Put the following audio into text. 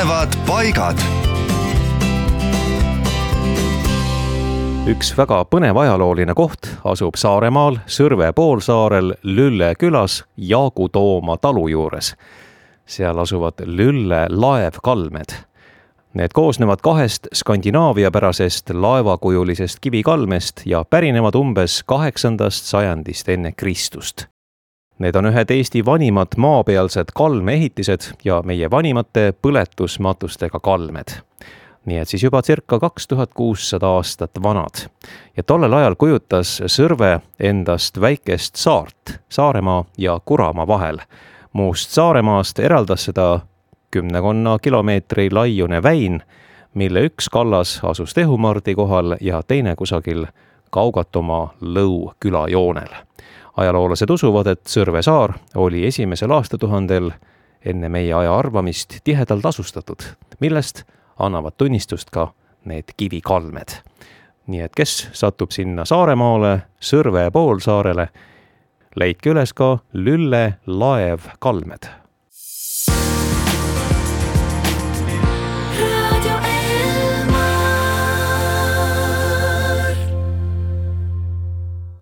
põnevad paigad. üks väga põnev ajalooline koht asub Saaremaal Sõrve poolsaarel Lülle külas Jaagu Tooma talu juures. seal asuvad Lülle laevkalmed Need koosnevad kahest skandinaaviapärasest laevakujulisest kivikalmest ja pärinevad umbes kaheksandast sajandist enne Kristust. Need on ühed Eesti vanimad maapealsed kalmeehitised ja meie vanimate põletusmatustega kalmed. nii et siis juba circa kaks tuhat kuussada aastat vanad. ja tollel ajal kujutas Sõrve endast väikest saart Saaremaa ja Kuramaa vahel. muust Saaremaast eraldas seda kümnekonna kilomeetri laiune väin, mille üks kallas asus Tehumardi kohal ja teine kusagil Kaugatumaa Lõu külajoonel. Ajaloolased usuvad, et Sõrve saar oli esimesel aastatuhandel enne meie aja arvamist tihedalt asustatud, millest annavad tunnistust ka need kivikalmed. nii et kes satub sinna Saaremaale, Sõrve poolsaarele, leidke üles ka Lülle laevkalmed